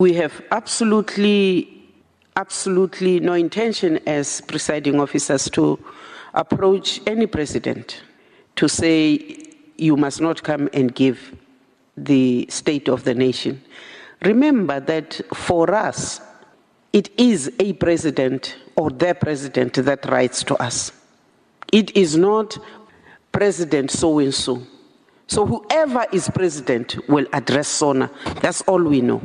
We have absolutely, absolutely no intention as presiding officers to approach any president to say you must not come and give the state of the nation. Remember that for us, it is a president or the president that writes to us. It is not President so and so. So whoever is president will address SONA. That's all we know.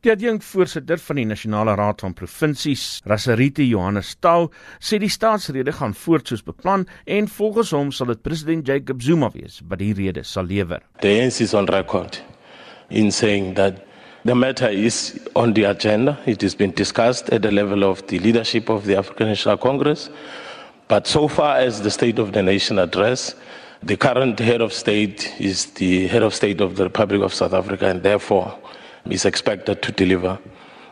Die adjunkvoorsitter van die Nasionale Raad van Provinsies, Rasarite Johannes Tau, sê die staatsrede gaan voort soos beplan en volgens hom sal dit president Jacob Zuma wees wat die rede sal lewer. The ANC is on record in saying that the matter is on the agenda. It has been discussed at the level of the leadership of the African National Congress. But so far as the State of the Nation address, the current head of state is the head of state of the Republic of South Africa and therefore is expected to deliver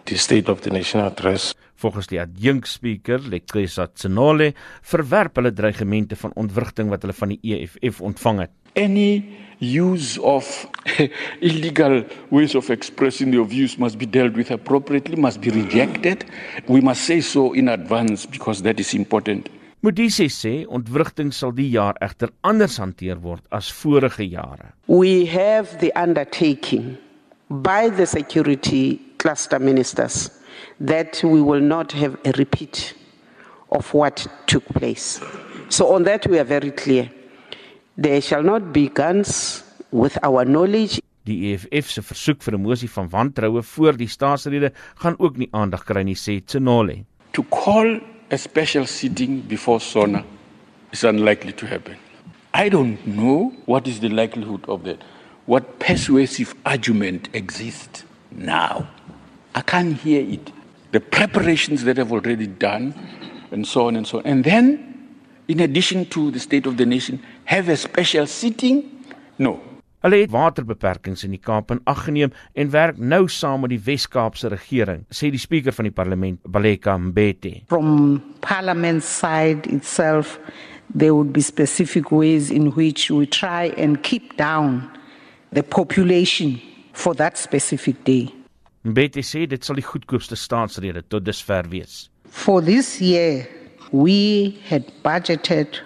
the State of the Nation address. Volgens die adjunk speaker, Lekresa Tsenole, verwerp hulle dreigemente van ontwrigting wat hulle van die EFF ontvang het. Any use of illegal ways of expressing your views must be dealt with appropriately, must be rejected. We must say so in advance because that is important. Modise sê ontwrigting sal die jaar egter anders hanteer word as vorige jare. We have the undertaking by the security cluster ministers that we will not have a repeat of what took place. So, on that, we are very clear. There shall not be guns with our knowledge. Die EFF se versoek vir 'n mosie van wantroue voor die staatsrede gaan ook nie aandag kry nie sê Tsenole. To call a special sitting before SONA is unlikely to happen. I don't know what is the likelihood of that. What persuasive argument exists now. I can't hear it. The preparations that have already done, and so on and so on. And then, in addition to the State of the Nation, have a special sitting? No. Hulle het waterbeperkings in die Kaap in ag geneem en werk nou saam met die Wes-Kaapse regering, sê die spreker van die parlement, Baleka Mbete. From parliament side itself, there would be specific ways in which we try and keep down the population for that specific day. Mbete sê dit sal die goedkoopste staatsrede tot dusver wees. For this year, we had budgeted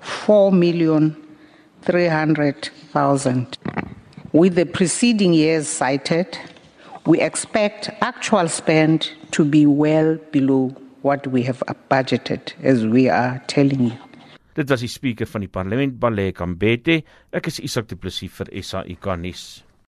4 million 300,000. With the preceding years cited, we expect actual spend to be well below what we have budgeted as we are telling you. Dit was die spreker van die parlement Baleka Mbete. Ek is Isak Du Plessis vir SAIK nuus.